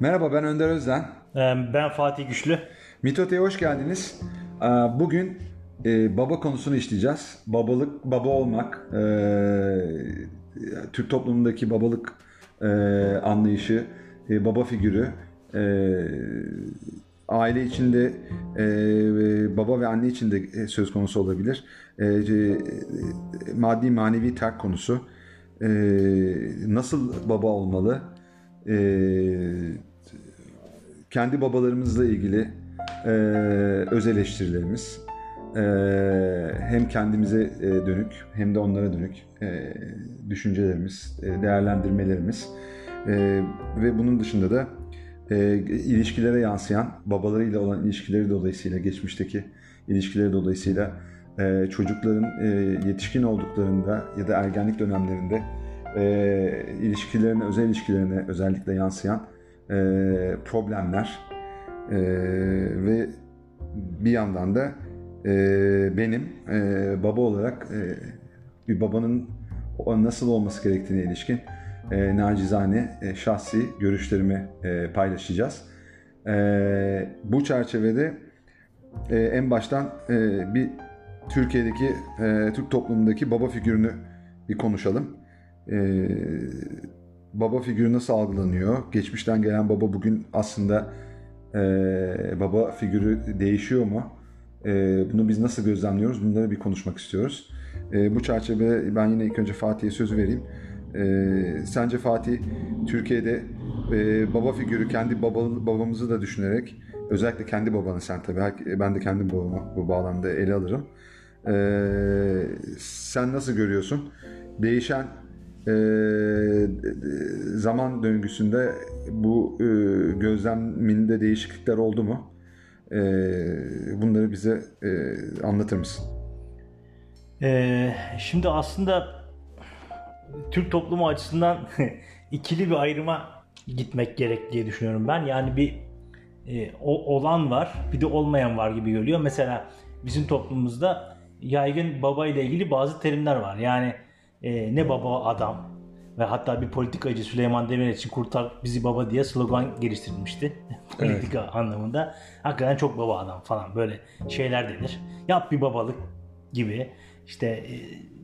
Merhaba ben Önder Özden. Ee, Ben Fatih Güçlü. Mitote'ye hoş geldiniz. Ee, Bugün e, baba konusunu işleyeceğiz. Babalık, baba olmak, e, Türk toplumundaki babalık e, anlayışı, baba figürü, aile içinde baba ve anne içinde söz konusu olabilir. Maddi manevi terk konusu, nasıl baba olmalı, kendi babalarımızla ilgili e, öz eleştirilerimiz e, hem kendimize e, dönük hem de onlara dönük e, düşüncelerimiz, e, değerlendirmelerimiz e, ve bunun dışında da e, ilişkilere yansıyan babalarıyla olan ilişkileri dolayısıyla geçmişteki ilişkileri dolayısıyla e, çocukların e, yetişkin olduklarında ya da ergenlik dönemlerinde e, ilişkilerine, özel ilişkilerine özellikle yansıyan e, problemler e, ve bir yandan da e, benim e, baba olarak e, bir babanın nasıl olması gerektiğine ilişkin e, nacizane e, şahsi görüşlerimi e, paylaşacağız. E, bu çerçevede e, en baştan e, bir Türkiye'deki e, Türk toplumundaki baba figürünü bir konuşalım. E, baba figürü nasıl algılanıyor? Geçmişten gelen baba bugün aslında e, baba figürü değişiyor mu? E, bunu biz nasıl gözlemliyoruz? Bunları bir konuşmak istiyoruz. E, bu çerçevede ben yine ilk önce Fatih'e söz vereyim. E, sence Fatih Türkiye'de e, baba figürü kendi baba, babamızı da düşünerek özellikle kendi babanı sen tabii ben de kendi babamı bu bağlamda ele alırım. E, sen nasıl görüyorsun? Değişen e, zaman döngüsünde bu e, gözleminde değişiklikler oldu mu? E, bunları bize e, anlatır mısın? Ee, Şimdi aslında Türk toplumu açısından ikili bir ayrıma gitmek gerek diye düşünüyorum ben. Yani bir e, o, olan var bir de olmayan var gibi görüyor. Mesela bizim toplumumuzda yaygın baba ile ilgili bazı terimler var. Yani e, ne baba adam ve hatta bir politikacı Süleyman Demirel için kurtar bizi baba diye slogan geliştirilmişti. Politika anlamında. Hakikaten çok baba adam falan böyle şeyler denir. Yap bir babalık gibi. İşte e,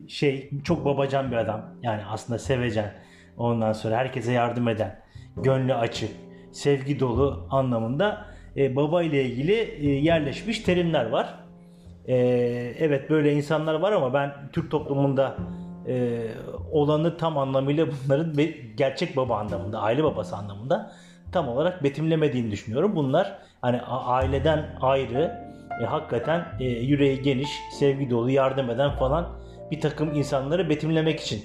şey çok babacan bir adam. Yani aslında sevecen. Ondan sonra herkese yardım eden, gönlü açık, sevgi dolu anlamında e, baba ile ilgili e, yerleşmiş terimler var. E, evet böyle insanlar var ama ben Türk toplumunda e, olanı tam anlamıyla bunların gerçek baba anlamında, aile babası anlamında tam olarak betimlemediğini düşünüyorum. Bunlar hani aileden ayrı, e, hakikaten e, yüreği geniş, sevgi dolu, yardım eden falan bir takım insanları betimlemek için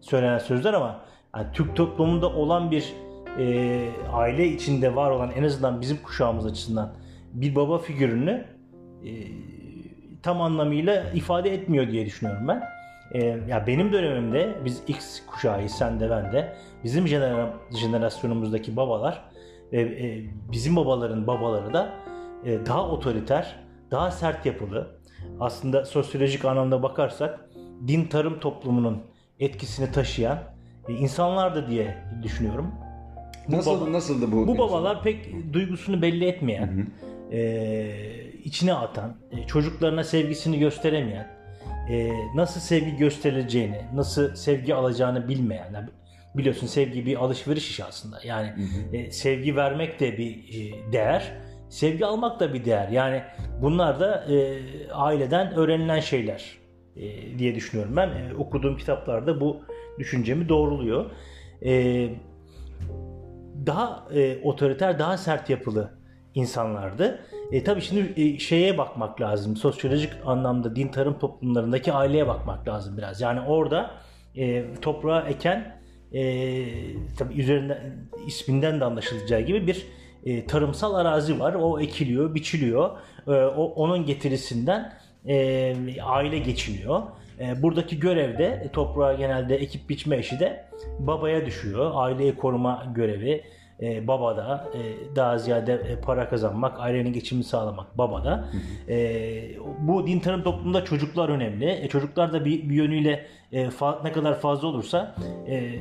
söylenen sözler ama yani Türk toplumunda olan bir e, aile içinde var olan en azından bizim kuşağımız açısından bir baba figürünü e, tam anlamıyla ifade etmiyor diye düşünüyorum ben. E, ya benim dönemimde biz X kuşağıyız sen de ben de bizim jenera- jenerasyonumuzdaki babalar ve e, bizim babaların babaları da e, daha otoriter, daha sert yapılı. Aslında sosyolojik anlamda bakarsak din tarım toplumunun etkisini taşıyan e, insanlardı diye düşünüyorum. Bu Nasıl baba- nasıldı bu? bu babalar pek duygusunu belli etmeyen, e, içine atan, e, çocuklarına sevgisini gösteremeyen, e, nasıl sevgi gösterileceğini, nasıl sevgi alacağını bilmeyen. Yani biliyorsun sevgi bir alışveriş işi aslında. Yani e, sevgi vermek de bir e, değer, sevgi almak da bir değer. Yani bunlar da e, aileden öğrenilen şeyler e, diye düşünüyorum ben. E, okuduğum kitaplarda bu düşüncemi doğruluyor. E, daha e, otoriter, daha sert yapılı insanlardı. E, tabii şimdi e, şeye bakmak lazım. Sosyolojik anlamda din tarım toplumlarındaki aileye bakmak lazım biraz. Yani orada e, toprağa eken e, tabii üzerinden isminden de anlaşılacağı gibi bir e, tarımsal arazi var. O ekiliyor, biçiliyor. E, o onun getirisinden e, aile geçiniyor. E, buradaki görev de e, toprağa genelde ekip biçme işi de babaya düşüyor. Aileyi koruma görevi e, babada e, daha ziyade e, para kazanmak, ailenin geçimini sağlamak babada. E, bu din tarım toplumunda çocuklar önemli. E, çocuklar da bir, bir yönüyle e, fa- ne kadar fazla olursa e,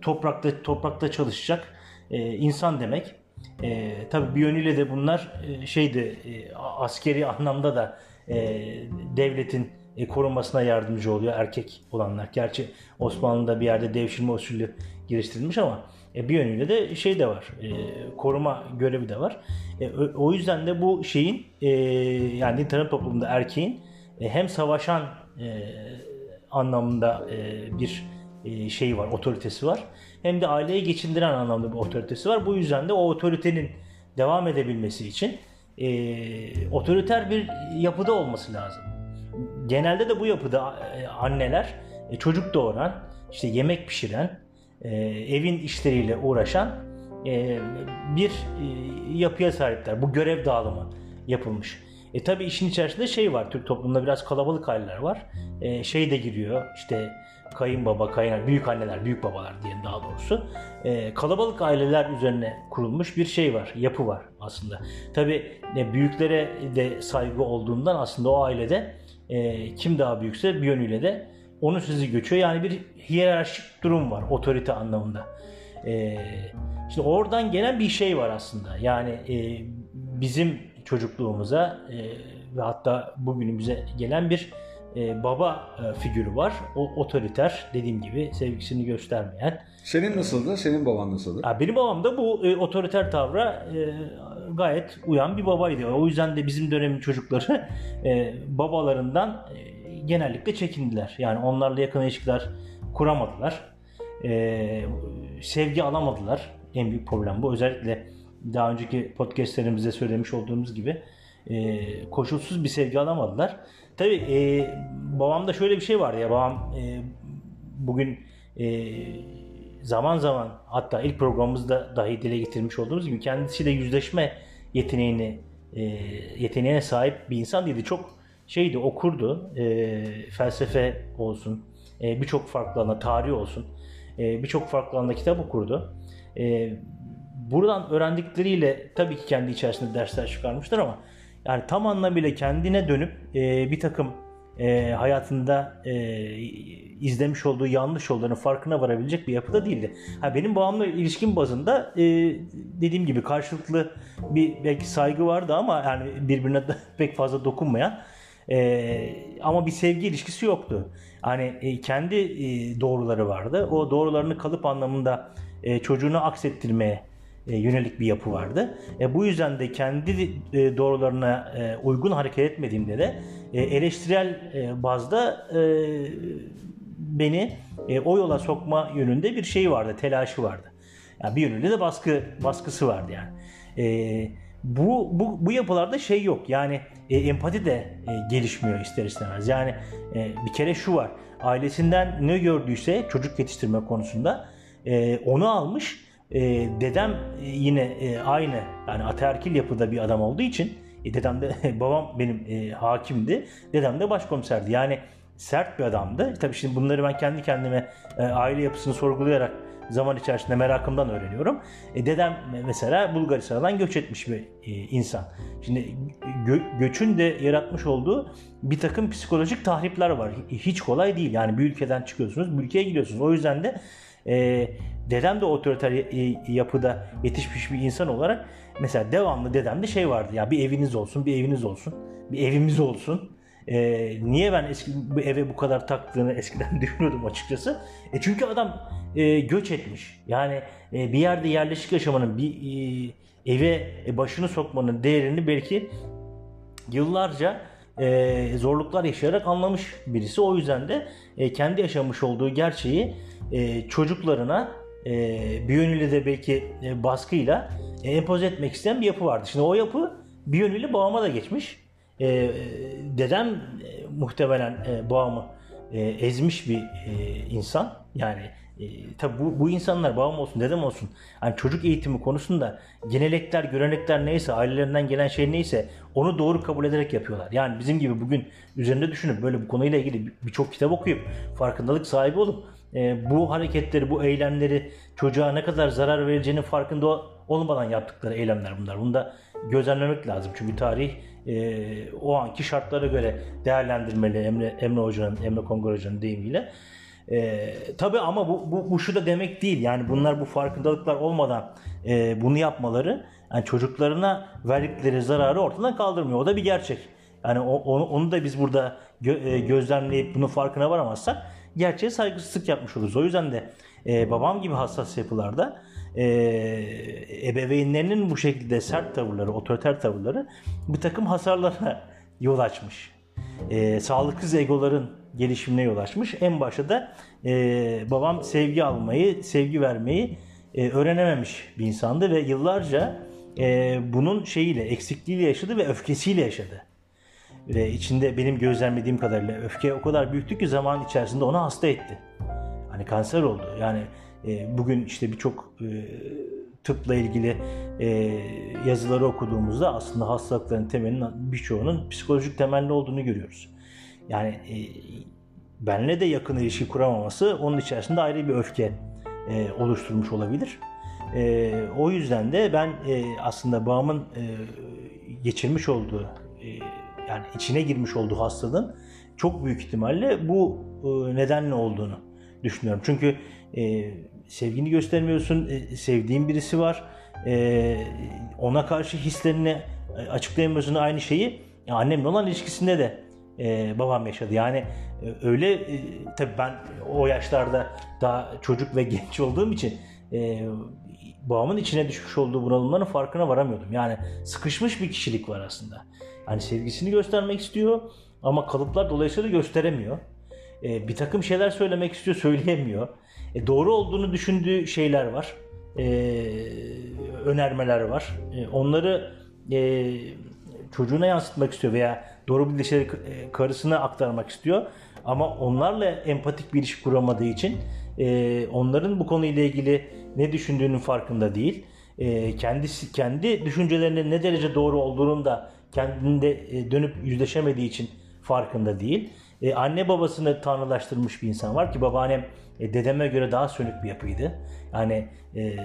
toprakta toprakta çalışacak e, insan demek. E, tabii bir yönüyle de bunlar e, şeydi e, askeri anlamda da e, devletin e, korunmasına yardımcı oluyor erkek olanlar. Gerçi Osmanlı'da bir yerde devşirme usulü geliştirilmiş ama e, bir yönüyle de şey de var. E, koruma görevi de var. E, o yüzden de bu şeyin e, yani tarım toplumunda erkeğin e, hem savaşan e, anlamında e, bir e, şey var, otoritesi var. Hem de aileyi geçindiren anlamda bir otoritesi var. Bu yüzden de o otoritenin devam edebilmesi için e, otoriter bir yapıda olması lazım. Genelde de bu yapıda e, anneler e, çocuk doğuran, işte yemek pişiren, e, evin işleriyle uğraşan e, bir e, yapıya sahipler. Bu görev dağılımı yapılmış. E tabi işin içerisinde şey var. Türk toplumunda biraz kalabalık aileler var. E, şey de giriyor. işte kayınbaba, kayın büyük anneler, büyük babalar diyelim daha doğrusu. E, kalabalık aileler üzerine kurulmuş bir şey var, yapı var aslında. Tabi e, büyüklere de saygı olduğundan aslında o ailede e, kim daha büyükse bir yönüyle de onun sözü geçiyor. Yani bir hiyerarşik durum var otorite anlamında. E, şimdi oradan gelen bir şey var aslında. Yani e, bizim çocukluğumuza e, ve hatta bugünümüze gelen bir e, baba e, figürü var. O otoriter dediğim gibi sevgisini göstermeyen. Senin nasıldı? Senin baban nasıldı? Ya benim babam da bu e, otoriter tavra e, gayet uyan bir babaydı. O yüzden de bizim dönemin çocukları e, babalarından e, genellikle çekindiler. Yani onlarla yakın ilişkiler kuramadılar. E, sevgi alamadılar. En büyük problem bu. Özellikle daha önceki podcastlerimizde söylemiş olduğumuz gibi e, koşulsuz bir sevgi alamadılar. Tabi e, babamda şöyle bir şey vardı ya babam e, bugün e, zaman zaman hatta ilk programımızda dahi dile getirmiş olduğumuz gibi kendisiyle yüzleşme yeteneğini e, yeteneğine sahip bir insan değildi. Çok şeydi okurdu. E, felsefe olsun, e, birçok farklı alanda tarih olsun. E, birçok farklı alanda kitap okurdu. E, buradan öğrendikleriyle tabii ki kendi içerisinde dersler çıkarmışlar ama yani tam anlamıyla kendine dönüp e, bir takım e, hayatında e, izlemiş olduğu yanlış yolların farkına varabilecek bir yapıda değildi. Ha, benim babamla ilişkin bazında e, dediğim gibi karşılıklı bir belki saygı vardı ama yani birbirine pek fazla dokunmayan e, ama bir sevgi ilişkisi yoktu. Hani e, kendi e, doğruları vardı. O doğrularını kalıp anlamında e, çocuğunu aksettirmeye e, yönelik bir yapı vardı. E, bu yüzden de kendi e, doğrularına e, uygun hareket etmediğimde de e, eleştirel e, bazda e, beni e, o yola sokma yönünde bir şey vardı, telaşı vardı. Yani bir yönünde de baskı baskısı vardı yani. E, bu, bu, bu yapılarda şey yok yani e, empati de e, gelişmiyor ister istemez. Yani e, bir kere şu var ailesinden ne gördüyse çocuk yetiştirme konusunda e, onu almış e, dedem e, yine e, aynı yani ataerkil yapıda bir adam olduğu için e, dedem de babam benim e, hakimdi. Dedem de başkomiserdi. Yani sert bir adamdı. Tabii şimdi bunları ben kendi kendime e, aile yapısını sorgulayarak zaman içerisinde merakımdan öğreniyorum. E, dedem mesela Bulgaristan'dan göç etmiş bir e, insan. Şimdi gö- göçün de yaratmış olduğu bir takım psikolojik tahripler var. Hiç kolay değil. Yani bir ülkeden çıkıyorsunuz, bir ülkeye gidiyorsunuz. O yüzden de e, dedem de otoriter yapıda yetişmiş bir insan olarak mesela devamlı dedemde şey vardı ya bir eviniz olsun, bir eviniz olsun, bir evimiz olsun. E, niye ben eski bu eve bu kadar taktığını eskiden düşünüyordum açıkçası. E çünkü adam e, göç etmiş. Yani e, bir yerde yerleşik yaşamanın bir e, eve başını sokmanın değerini belki yıllarca e, zorluklar yaşayarak anlamış birisi. O yüzden de e, kendi yaşamış olduğu gerçeği e, çocuklarına e, bir yönüyle de belki e, baskıyla e, empoze etmek isteyen bir yapı vardı. Şimdi o yapı bir yönüyle babama da geçmiş. E, dedem e, muhtemelen e, babamı e, ezmiş bir e, insan. Yani e, tabi bu, bu insanlar babam olsun dedem olsun hani çocuk eğitimi konusunda genelekler görenekler neyse ailelerinden gelen şey neyse onu doğru kabul ederek yapıyorlar. Yani bizim gibi bugün üzerinde düşünüp böyle bu konuyla ilgili birçok kitap okuyup farkındalık sahibi olup e, bu hareketleri, bu eylemleri çocuğa ne kadar zarar vereceğinin farkında olmadan yaptıkları eylemler bunlar. Bunu da gözlemlemek lazım. Çünkü tarih e, o anki şartlara göre değerlendirmeli Emre, Emre Hoca'nın, Emre Kongur Hoca'nın deyimiyle. E, tabii ama bu, bu, bu şu da demek değil. Yani bunlar bu farkındalıklar olmadan e, bunu yapmaları yani çocuklarına verdikleri zararı ortadan kaldırmıyor. O da bir gerçek. Yani onu, onu da biz burada gö, e, gözlemleyip bunun farkına varamazsak gerçeğe saygısızlık yapmış oluruz. O yüzden de e, babam gibi hassas yapılarda e, ebeveynlerinin bu şekilde sert tavırları, otoriter tavırları bir takım hasarlara yol açmış. E, sağlıksız egoların gelişimine yol açmış. En başta da e, babam sevgi almayı, sevgi vermeyi e, öğrenememiş bir insandı ve yıllarca e, bunun şeyiyle, eksikliğiyle yaşadı ve öfkesiyle yaşadı. Ve içinde benim gözlemlediğim kadarıyla öfke o kadar büyüktü ki zaman içerisinde onu hasta etti. Hani kanser oldu. Yani e, bugün işte birçok e, tıpla ilgili e, yazıları okuduğumuzda aslında hastalıkların temelinin birçoğunun psikolojik temelli olduğunu görüyoruz. Yani e, benle de yakın ilişki kuramaması onun içerisinde ayrı bir öfke e, oluşturmuş olabilir. E, o yüzden de ben e, aslında babamın e, geçirmiş olduğu e, yani içine girmiş olduğu hastalığın çok büyük ihtimalle bu e, nedenle olduğunu düşünüyorum. Çünkü e, sevgini göstermiyorsun, e, sevdiğin birisi var, e, ona karşı hislerini e, açıklayamıyorsun aynı şeyi. Ya annemle olan ilişkisinde de e, babam yaşadı. Yani e, öyle e, tabii ben o yaşlarda daha çocuk ve genç olduğum için e, babamın içine düşmüş olduğu bunalımların farkına varamıyordum. Yani sıkışmış bir kişilik var aslında. Yani sevgisini göstermek istiyor ama kalıplar dolayısıyla gösteremiyor. E, bir takım şeyler söylemek istiyor, söyleyemiyor. E, doğru olduğunu düşündüğü şeyler var. E, önermeler var. E, onları e, çocuğuna yansıtmak istiyor veya doğru bildiği şeyleri e, karısına aktarmak istiyor. Ama onlarla empatik bir ilişki kuramadığı için e, onların bu konuyla ilgili ne düşündüğünün farkında değil. E, kendisi kendi düşüncelerinin ne derece doğru olduğunun da kendinde e, dönüp yüzleşemediği için farkında değil. E, anne babasını tanrılaştırmış bir insan var ki babaannem e, dedeme göre daha sönük bir yapıydı. Yani e,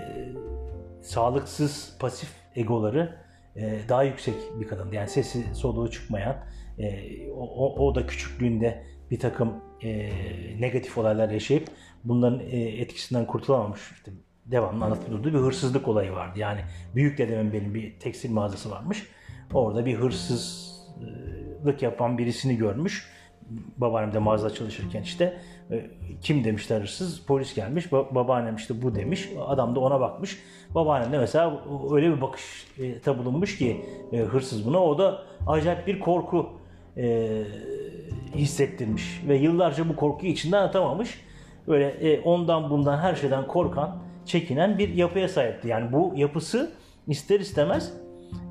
sağlıksız pasif egoları e, daha yüksek bir kadındı. Yani sesi soluğu çıkmayan e, o, o da küçüklüğünde bir takım e, negatif olaylar yaşayıp bunların e, etkisinden kurtulamamış. İşte devamlı anlatıldığı bir hırsızlık olayı vardı. Yani büyük dedemin benim bir tekstil mağazası varmış. Orada bir hırsızlık yapan birisini görmüş. Babaannem de mağaza çalışırken işte kim demişler hırsız? Polis gelmiş. Ba- babaannem işte bu demiş. Adam da ona bakmış. Babaannem de mesela öyle bir bakışta bulunmuş ki e, hırsız buna. O da acayip bir korku e, hissettirmiş. Ve yıllarca bu korkuyu içinden atamamış. Böyle e, ondan bundan her şeyden korkan, çekinen bir yapıya sahipti. Yani bu yapısı ister istemez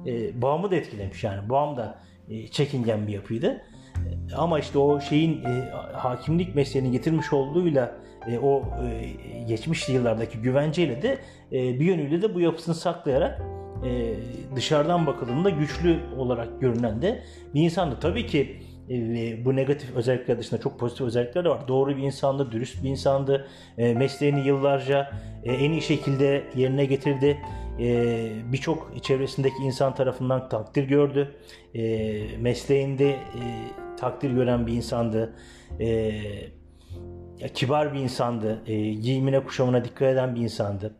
e, bağımı da etkilemiş. Yani bağım da e, çekingen bir yapıydı. Ama işte o şeyin e, hakimlik mesleğini getirmiş olduğuyla e, o e, geçmiş yıllardaki güvenceyle de e, bir yönüyle de bu yapısını saklayarak e, dışarıdan bakıldığında güçlü olarak görünen de bir insandı. Tabii ki e, bu negatif özellikler dışında çok pozitif özellikler de var. Doğru bir insandı, dürüst bir insandı. E, mesleğini yıllarca e, en iyi şekilde yerine getirdi. E, Birçok çevresindeki insan tarafından takdir gördü. E, mesleğinde e, takdir gören bir insandı. E, kibar bir insandı. E, giyimine kuşamına dikkat eden bir insandı.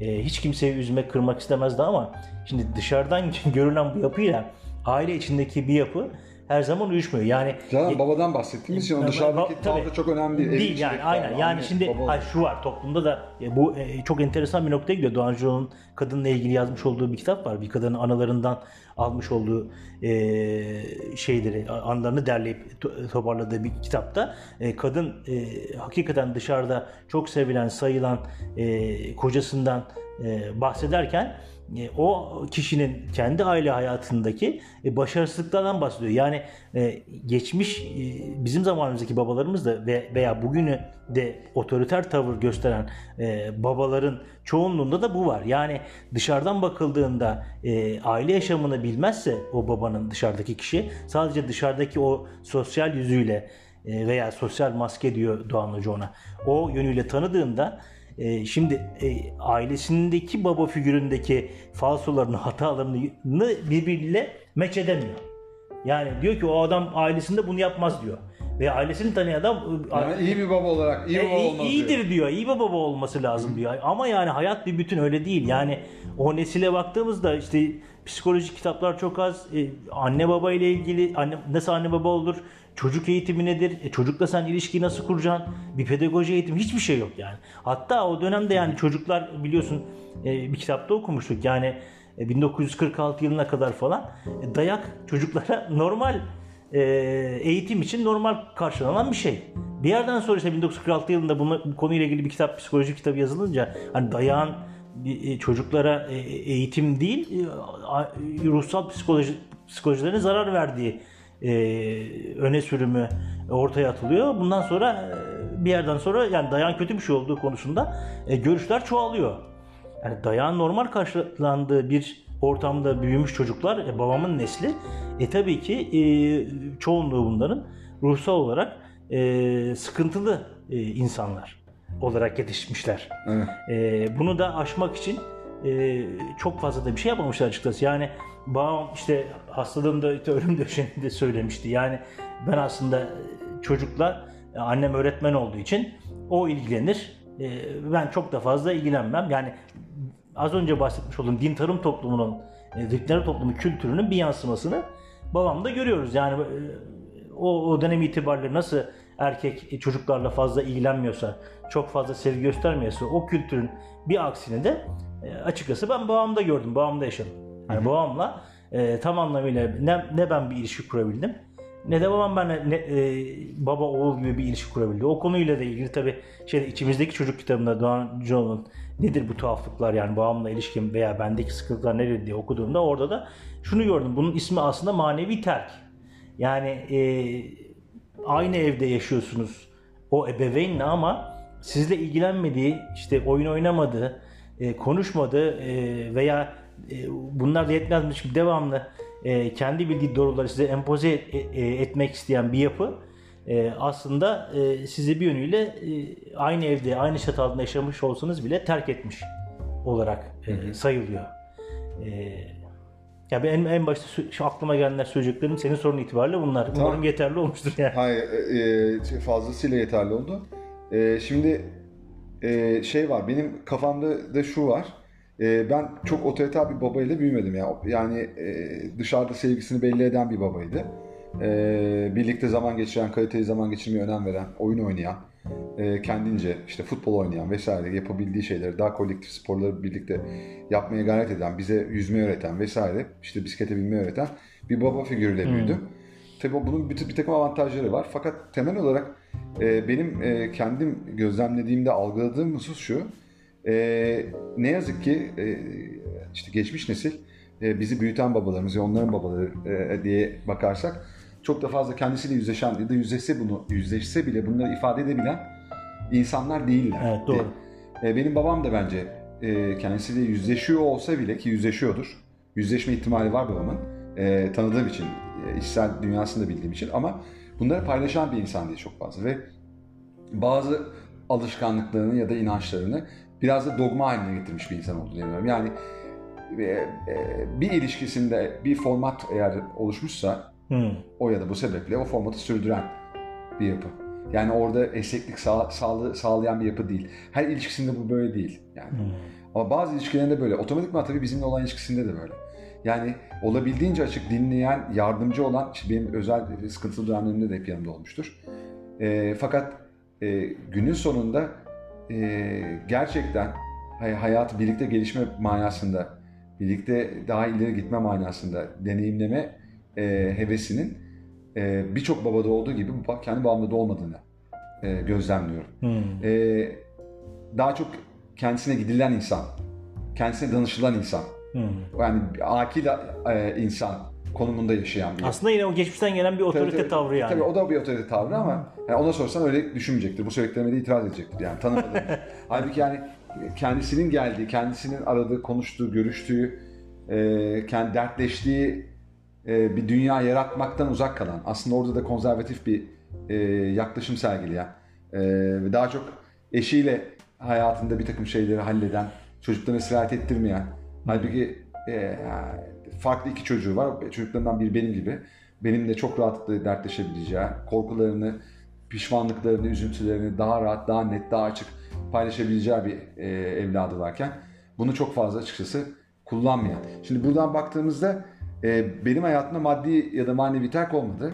E, hiç kimseyi üzmek, kırmak istemezdi ama şimdi dışarıdan görülen bu yapıyla aile içindeki bir yapı her zaman uyuşmuyor. Yani Canan babadan bahsettiğimiz için dışarıdaki Ba- tabii. çok önemli değil. Değil yani aynen. Yani anne, şimdi baba. ha, şu var toplumda da e, bu e, çok enteresan bir noktaya gidiyor. Doğan Joğ'un kadınla ilgili yazmış olduğu bir kitap var. Bir kadının analarından almış olduğu e, şeyleri, anlarını derleyip to- toparladığı bir kitapta e, kadın e, hakikaten dışarıda çok sevilen, sayılan e, kocasından e, bahsederken e, o kişinin kendi aile hayatındaki e, başarısızlıklardan bahsediyor. Yani e, geçmiş e, bizim zamanımızdaki babalarımız da ve veya bugünü de otoriter tavır gösteren e, babaların çoğunluğunda da bu var. Yani dışarıdan bakıldığında e, aile yaşamını bilmezse o babanın dışarıdaki kişi sadece dışarıdaki o sosyal yüzüyle e, veya sosyal maske diyor Doğan Hoca ona. O yönüyle tanıdığında e, şimdi e, ailesindeki baba figüründeki falsolarını, hatalarını birbiriyle meç edemiyor. Yani diyor ki o adam ailesinde bunu yapmaz diyor. ve ailesini tanıyan adam e, Yani iyi bir baba olarak iyi e, baba olmaz iyidir diyor. diyor. İyi bir baba olması lazım diyor. Ama yani hayat bir bütün öyle değil. Yani o nesile baktığımızda işte psikolojik kitaplar çok az. E, anne baba ile ilgili anne, nasıl anne baba olur? Çocuk eğitimi nedir? E, çocukla sen ilişkiyi nasıl kuracaksın? Bir pedagoji eğitimi hiçbir şey yok yani. Hatta o dönemde yani çocuklar biliyorsun e, bir kitapta okumuştuk. Yani e, 1946 yılına kadar falan e, dayak çocuklara normal e, eğitim için normal karşılanan bir şey. Bir yerden sonra işte 1946 yılında bunu, bu konuyla ilgili bir kitap, psikoloji kitabı yazılınca hani dayağın e, çocuklara e, eğitim değil, e, ruhsal psikoloji psikolojilerine zarar verdiği e, öne sürümü ortaya atılıyor. Bundan sonra e, bir yerden sonra yani dayağın kötü bir şey olduğu konusunda e, görüşler çoğalıyor. Yani dayağın normal karşılandığı bir ortamda büyümüş çocuklar, e, babamın nesli, e tabii ki e, çoğunluğu bunların ruhsal olarak e, sıkıntılı e, insanlar olarak yetişmişler. Evet. E, bunu da aşmak için e, çok fazla da bir şey yapmamışlar açıkçası. Yani babam işte hastalığımda işte ölüm döşeğinde söylemişti. Yani ben aslında çocukla e, annem öğretmen olduğu için o ilgilenir. E, ben çok da fazla ilgilenmem. Yani az önce bahsetmiş olduğum din tarım toplumunun, e, din tarım toplumu kültürünün bir yansımasını babamda görüyoruz. Yani e, o, o dönem itibariyle nasıl erkek çocuklarla fazla ilgilenmiyorsa, çok fazla sevgi göstermiyorsa o kültürün bir aksini de e, açıkçası ben babamda gördüm, babamda yaşadım. Yani babamla e, tam anlamıyla ne, ne ben bir ilişki kurabildim ne de babam benimle ne, e, baba oğul gibi bir ilişki kurabildi. O konuyla da ilgili tabii şey içimizdeki çocuk kitabında Doğan John'un nedir bu tuhaflıklar yani babamla ilişkim veya bendeki sıkıntılar nedir diye okuduğumda orada da şunu gördüm. Bunun ismi aslında manevi terk. Yani e, aynı evde yaşıyorsunuz o ebeveynle ama sizle ilgilenmediği, işte oyun oynamadığı, e, konuşmadığı e, veya e, bunlar da yetmezmiş gibi devamlı kendi bildiği doğruları size empoze et- etmek isteyen bir yapı aslında sizi bir yönüyle aynı evde, aynı çatı altında yaşamış olsanız bile terk etmiş olarak sayılıyor. E, ya ben en, en başta şu aklıma gelenler söyleyeceklerim senin sorun itibariyle bunlar. Umarım yeterli olmuştur yani. Hayır, e, e, fazlasıyla yeterli oldu. E, şimdi e, şey var, benim kafamda da şu var. E, ben çok otoriter bir babayla büyümedim ya. Yani e, dışarıda sevgisini belli eden bir babaydı. E, birlikte zaman geçiren, kaliteli zaman geçirmeye önem veren, oyun oynayan, e, kendince işte futbol oynayan vesaire yapabildiği şeyleri daha kolektif sporları birlikte yapmaya gayret eden, bize yüzme öğreten vesaire, işte bisiklete binmeyi öğreten bir baba figürüyle büyüdüm. Tabii o bunun bir, bir takım avantajları var. Fakat temel olarak e, benim e, kendim gözlemlediğimde algıladığım husus şu. E, ne yazık ki e, işte geçmiş nesil e, bizi büyüten babalarımız ve onların babaları e, diye bakarsak çok da fazla kendisiyle yüzleşen ya da yüzleşse bunu yüzleşse bile bunları ifade edebilen insanlar değiller. Evet, doğru. E, benim babam da bence e, kendisiyle yüzleşiyor olsa bile ki yüzleşiyordur. Yüzleşme ihtimali var babamın. E, tanıdığım için, e, içsel dünyasını da bildiğim için ama bunları paylaşan bir insan değil çok fazla ve bazı alışkanlıklarını ya da inançlarını biraz da dogma haline getirmiş bir insan olduğunu inanıyorum. Yani e, e, bir ilişkisinde bir format eğer oluşmuşsa Hmm. o ya da bu sebeple o formatı sürdüren bir yapı. Yani orada esneklik sağ, sağlı, sağlayan bir yapı değil. Her ilişkisinde bu böyle değil. Yani. Ama bazı ilişkilerinde böyle. Otomatikman tabii bizimle olan ilişkisinde de böyle. Yani olabildiğince açık dinleyen, yardımcı olan, işte benim özel sıkıntılı dönemlerimde de hep yanımda olmuştur. E, fakat e, günün sonunda e, gerçekten hay- hayatı birlikte gelişme manasında, birlikte daha ileri gitme manasında deneyimleme e, hevesinin e, birçok babada olduğu gibi kendi babamda da olmadığını e, gözlemliyorum. Hmm. E, daha çok kendisine gidilen insan, kendisine danışılan insan, Hmm. yani akil e, insan konumunda yaşayan bir Aslında yine o geçmişten gelen bir otorite Tabii, tabii. tavrı yani. Tabii o da bir otorite tavrı ama yani ona sorsan öyle düşünmeyecektir. Bu söylediklerime de itiraz edecektir yani tanımadığı. Halbuki yani kendisinin geldiği, kendisinin aradığı, konuştuğu, görüştüğü, e, kendi dertleştiği e, bir dünya yaratmaktan uzak kalan, aslında orada da konservatif bir e, yaklaşım sergileyen e, ve daha çok eşiyle hayatında bir takım şeyleri halleden, çocuklarına sirayet ettirmeyen, halbuki e, farklı iki çocuğu var, çocuklarından biri benim gibi benimle çok rahatlıkla dertleşebileceği, korkularını, pişmanlıklarını, üzüntülerini daha rahat, daha net, daha açık paylaşabileceği bir evladı varken bunu çok fazla açıkçası kullanmayan. Şimdi buradan baktığımızda e, benim hayatımda maddi ya da manevi terk olmadı.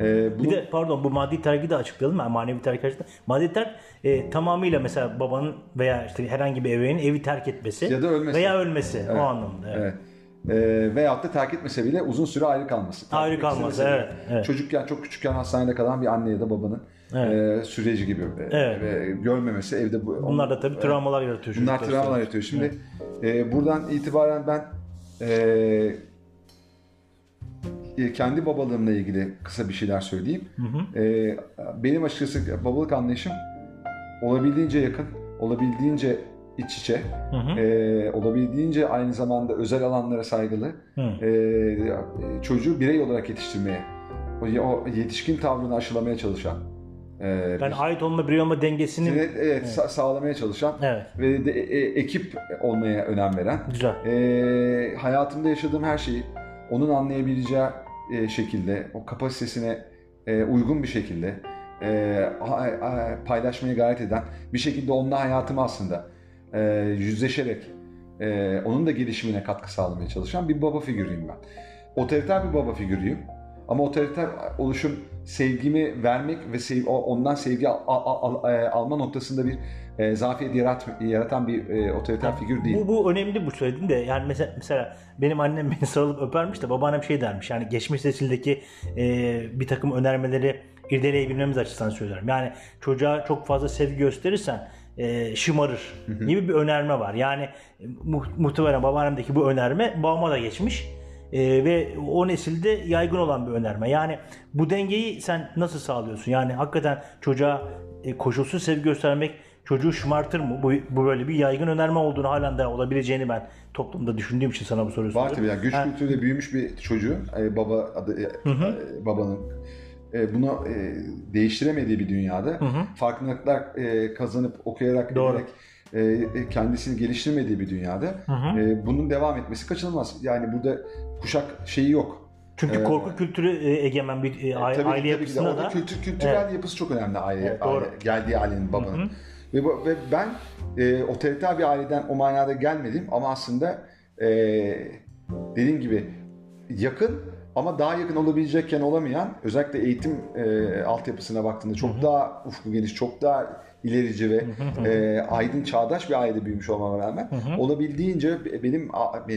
E, Bir bunu- de pardon bu maddi terki de açıklayalım mı? Manevi terk açıklayalım. Maddi terk e, tamamıyla mesela babanın veya işte herhangi bir ebeveynin evi terk etmesi Ya da ölmesi. veya ölmesi o anlamda. Evet. Evet. Ee, veyahut da terk etmese bile uzun süre ayrı kalması. Ayrı kalması, evet, evet. Çocukken, çok küçükken hastanede kalan bir anne ya da babanın Evet. e, süreci gibi. e, Evet. Ve görmemesi evde bu. Bunlar da tabii travmalar yaratıyor. Bunlar travmalar yaratıyor. Şimdi e, buradan itibaren ben e, e, kendi babalığımla ilgili kısa bir şeyler söyleyeyim. E, benim açıkçası babalık anlayışım olabildiğince yakın, olabildiğince iç içe, Hı hı. e, olabildiğince aynı zamanda özel alanlara saygılı, Hı. e, çocuğu birey olarak yetiştirmeye, o, yetişkin tavrını aşılamaya çalışan, e, Yani ait olma birey olma dengesini evet, evet, sa- sağlamaya çalışan evet ve de e, ekip olmaya önem veren, güzel. e, hayatımda yaşadığım her şeyi onun anlayabileceği e, şekilde, o kapasitesine e, uygun bir şekilde e, ha- paylaşmaya gayret eden, bir şekilde onunla hayatımı aslında e, yüzleşerek onun da gelişimine katkı sağlamaya çalışan bir baba figürüyüm ben. Otoriter bir baba figürüyüm. Ama otoriter oluşum sevgimi vermek ve sev, ondan sevgi al- al- al- e, alma noktasında bir e, zafiyet yarat, yaratan bir e, otoriter figür değil. Bu, bu önemli bu söylediğin de yani mesela, mesela benim annem beni sarılıp öpermiş de babaannem şey dermiş yani geçmiş nesildeki e, bir takım önermeleri irdeleyebilmemiz açısından söylüyorum. Yani çocuğa çok fazla sevgi gösterirsen e, şımarır gibi bir önerme var. Yani e, mu- muhtemelen babaannemdeki bu önerme babama da geçmiş. E, ve o nesilde yaygın olan bir önerme. Yani bu dengeyi sen nasıl sağlıyorsun? Yani hakikaten çocuğa e, koşulsuz sevgi göstermek çocuğu şımartır mı? Bu, bu böyle bir yaygın önerme olduğunu halen de olabileceğini ben toplumda düşündüğüm için sana bu soruyu Var soruyorum. tabii yani güç Ha. kültürüyle büyümüş bir çocuğun e, baba adı e, e, babanın e, bunu e, değiştiremediği bir dünyada farkındalıklar e, kazanıp okuyarak Doğru. bilerek e, e, kendisini geliştirmediği bir dünyada e, bunun devam etmesi kaçınılmaz. Yani burada kuşak şeyi yok. Çünkü Ee, korku kültürü e, egemen bir e, Tabii, aile tabii ki de yapısında orada da kültür, kültürel yapısı çok önemli aile, Evet, doğru. aile- geldiği ailenin babanın. Ve, ve ben e, otoriter bir aileden o manada gelmedim ama aslında e, dediğim gibi yakın ama daha yakın olabilecekken olamayan özellikle eğitim e, altyapısına baktığında çok daha ufku geniş, çok daha ilerici ve e, aydın çağdaş bir ailede büyümüş olmama rağmen olabildiğince benim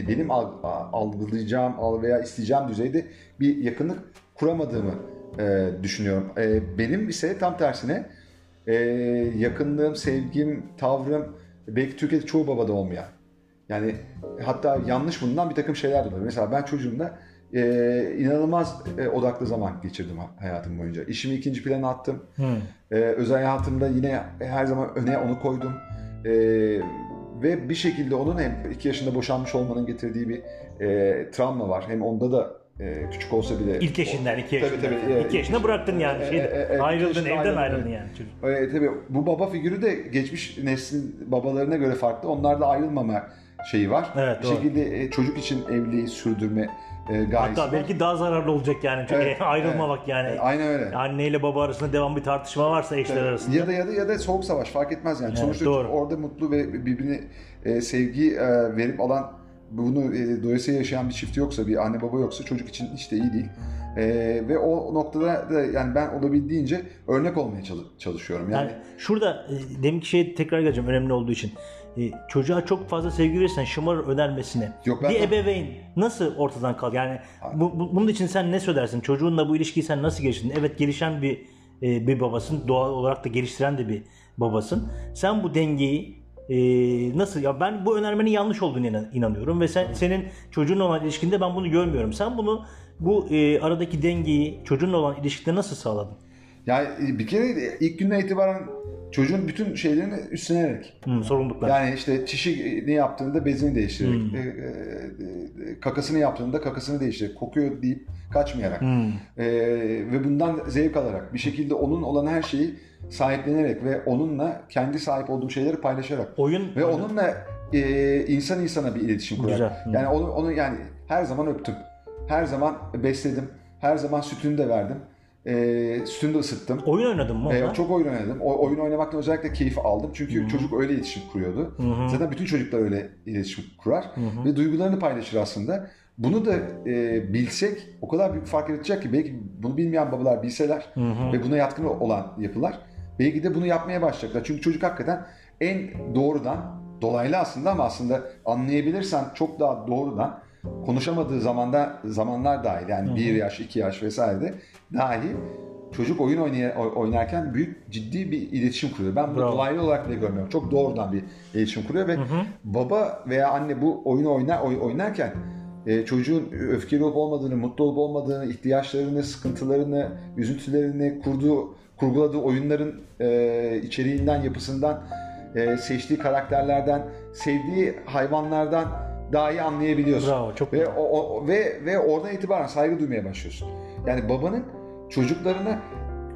benim al- algılayacağım al- veya isteyeceğim düzeyde bir yakınlık kuramadığımı e, düşünüyorum. E, benim ise tam tersine e, yakınlığım, sevgim, tavrım belki Türkiye'de çoğu babada olmayan. Yani hatta yanlış bulunan bir takım şeyler de oluyor. Mesela ben çocuğumda e, inanılmaz e, odaklı zaman geçirdim ha- hayatım boyunca. İşimi ikinci plana attım. E, özel hayatımda yine her zaman öne onu koydum. E, ve bir şekilde onun hem iki yaşında boşanmış olmanın getirdiği bir e, travma var. Hem onda da e, küçük olsa bile. ilk eşinden iki Tabii, yaşında. tabii, evet. iki yaşında bıraktın yani E, şeyde, e, e, iki ayrıldın evden ayrıldın evet. yani çocuk. E, tabii bu baba figürü de geçmiş neslin babalarına göre farklı. Onlarda ayrılmama şeyi var. Evet, bir doğru. şekilde e, çocuk için evliliği sürdürme e, gayesi Hatta var. belki daha zararlı olacak yani çünkü Evet, ayrılmamak yani. E, aynen öyle. Anneyle baba arasında devam bir tartışma varsa eşler arasında. Ya da ya da ya da soğuk savaş fark etmez yani. Evet, Sonuçta doğru. orada mutlu ve birbirini e, sevgi e, verip alan bunu e, doyasıya yaşayan bir çift yoksa, bir anne baba yoksa çocuk için hiç de iyi değil. E, ve o noktada da yani ben olabildiğince örnek olmaya çalış- çalışıyorum. Yani, Yani şurada e, deminki şeye tekrar geleceğim önemli olduğu için. E, çocuğa çok fazla sevgi verirsen şımarır önermesine. Yok, ben- bir ebeveyn nasıl ortadan kalk? Yani bu, bu- bunun için sen ne söylersin? Çocuğunla bu ilişkiyi sen nasıl geliştirdin? Evet gelişen bir e, bir babasın. Doğal olarak da geliştiren de bir babasın. Sen bu dengeyi e, nasıl ya ben bu önermenin yanlış olduğunu inan- inanıyorum ve sen senin çocuğunla olan ilişkinde ben bunu görmüyorum. Sen bunu bu e, aradaki dengeyi çocuğunla olan ilişkide nasıl sağladın? Yani e, bir kere ilk günden itibaren çocuğun bütün şeylerini üstlenerek Hmm, sorumluluklar. Yani işte çişi ne yaptığında bezini değiştirerek, Hmm. e, e, e, kakasını yaptığında kakasını değiştirerek, kokuyor deyip kaçmayarak Hmm. e, ve bundan zevk alarak bir şekilde onun olan her şeyi sahiplenerek ve onunla kendi sahip olduğum şeyleri paylaşarak Oyun ve onunla e, insan insana bir iletişim kurarak. Güzel. Hı. Yani onu, onu yani her zaman öptüm. Her zaman besledim. Her zaman sütünü de verdim. E, sütünü de ısıttım. Oyun oynadın mı? E, çok oyun oynadım. O, oyun oynamaktan özellikle keyif aldım. Çünkü çocuk öyle iletişim kuruyordu. Zaten bütün çocuklar öyle iletişim kurar. Ve duygularını paylaşır aslında. Bunu da e, bilsek o kadar büyük fark edecek ki belki bunu bilmeyen babalar bilseler ve buna yatkın olan yapılar belki de bunu yapmaya başlayacaklar. Çünkü çocuk hakikaten en doğrudan dolaylı aslında ama aslında anlayabilirsen çok daha doğrudan konuşamadığı zamanda zamanlar dahil yani bir yaş, iki yaş vesaire de dahi çocuk oyun oynay- oy- oynarken büyük ciddi bir iletişim kuruyor. Ben bunu Bravo. dolaylı olarak bile görmüyorum. Çok doğrudan bir iletişim kuruyor ve baba veya anne bu oyunu oynar oy- oynarken e, çocuğun öfkeli olup olmadığını, mutlu olup olmadığını, ihtiyaçlarını, sıkıntılarını, üzüntülerini kurduğu, kurguladığı oyunların e, içeriğinden, yapısından, e, seçtiği karakterlerden, sevdiği hayvanlardan daha iyi anlayabiliyorsun. Bravo, çok ve, o, o- ve ve oradan itibaren saygı duymaya başlıyorsun. Yani babanın çocuklarına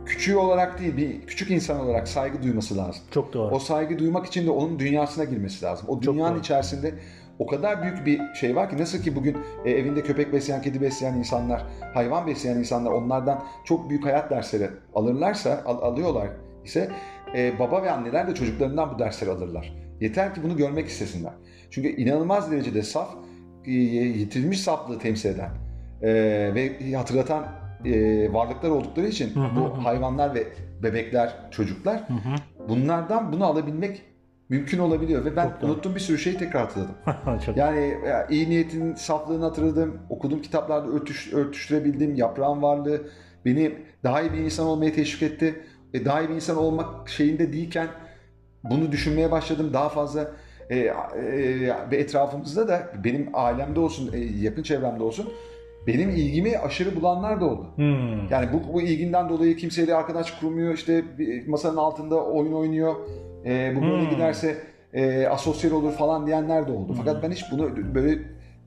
küçüğü olarak değil, bir küçük insan olarak saygı duyması lazım. Çok doğru. O saygı duymak için de onun dünyasına girmesi lazım. O dünyanın içerisinde o kadar büyük bir şey var ki nasıl ki bugün e, evinde köpek besleyen, kedi besleyen insanlar, hayvan besleyen insanlar onlardan çok büyük hayat dersleri alırlarsa, al- alıyorlar ise e, baba ve anneler de çocuklarından bu dersleri alırlar. Yeter ki bunu görmek istesinler. Çünkü inanılmaz derecede saf, e, yitilmiş saflığı temsil eden e, ve hatırlatan e, varlıklar oldukları için Hı hı bu hayvanlar ve bebekler, çocuklar Hı hı. bunlardan bunu alabilmek mümkün olabiliyor ve ben Çok doğru. unuttuğum bir sürü şeyi tekrar hatırladım. Yani e, iyi niyetin saflığını hatırladım, okuduğum kitaplarda örtüş, örtüştürebildim, yaprağın varlığı beni daha iyi bir insan olmaya teşvik etti. E, daha iyi bir insan olmak şeyinde değilken bunu düşünmeye başladım. Daha fazla e, e, ve etrafımızda da benim ailemde olsun, e, yakın çevremde olsun benim ilgimi aşırı bulanlar da oldu. Hmm. Yani bu, bu ilginden dolayı kimseyle arkadaş kurmuyor, işte masanın altında oyun oynuyor, e, bu böyle Hmm. giderse e, asosyal olur falan diyenler de oldu. Fakat ben hiç bunu böyle